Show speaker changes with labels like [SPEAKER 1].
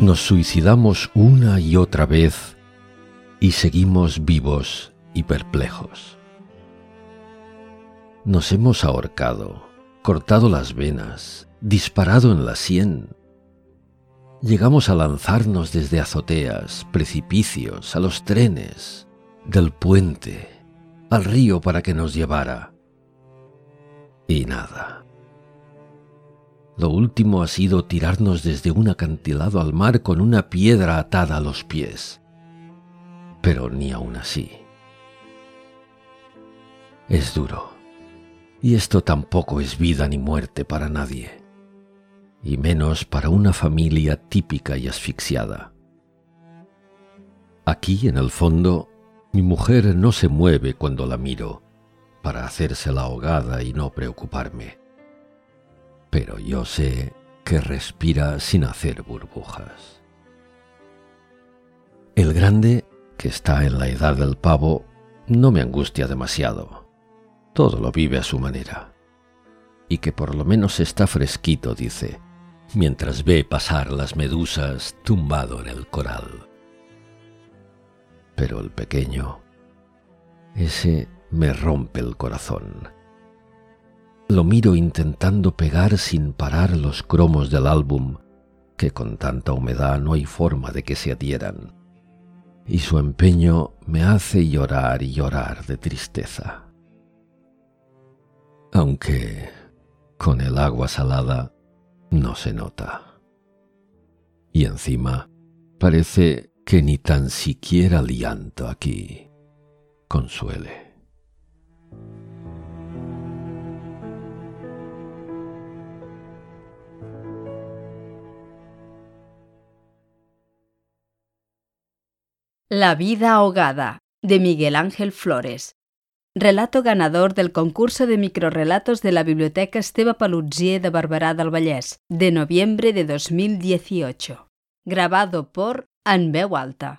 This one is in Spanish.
[SPEAKER 1] Nos suicidamos una y otra vez y seguimos vivos y perplejos. Nos hemos ahorcado, cortado las venas, disparado en la sien. Llegamos a lanzarnos desde azoteas, precipicios, a los trenes, del puente, al río para que nos llevara. Y nada. Lo último ha sido tirarnos desde un acantilado al mar con una piedra atada a los pies. Pero ni aún así. Es duro. Y esto tampoco es vida ni muerte para nadie. Y menos para una familia típica y asfixiada. Aquí, en el fondo, mi mujer no se mueve cuando la miro, para hacerse la ahogada y no preocuparme pero yo sé que respira sin hacer burbujas. El grande, que está en la edad del pavo, no me angustia demasiado. Todo lo vive a su manera. Y que por lo menos está fresquito, dice, mientras ve pasar las medusas tumbado en el coral. Pero el pequeño, ese me rompe el corazón lo miro intentando pegar sin parar los cromos del álbum, que con tanta humedad no hay forma de que se adhieran. Y su empeño me hace llorar y llorar de tristeza. Aunque con el agua salada no se nota. Y encima parece que ni tan siquiera el llanto aquí consuele.
[SPEAKER 2] La vida ahogada, de Miguel Ángel Flores. Relato ganador del concurso de microrelatos de la Biblioteca Esteve Palutsier de Barberá del Vallès, de noviembre de 2018. Grabado por En Alta.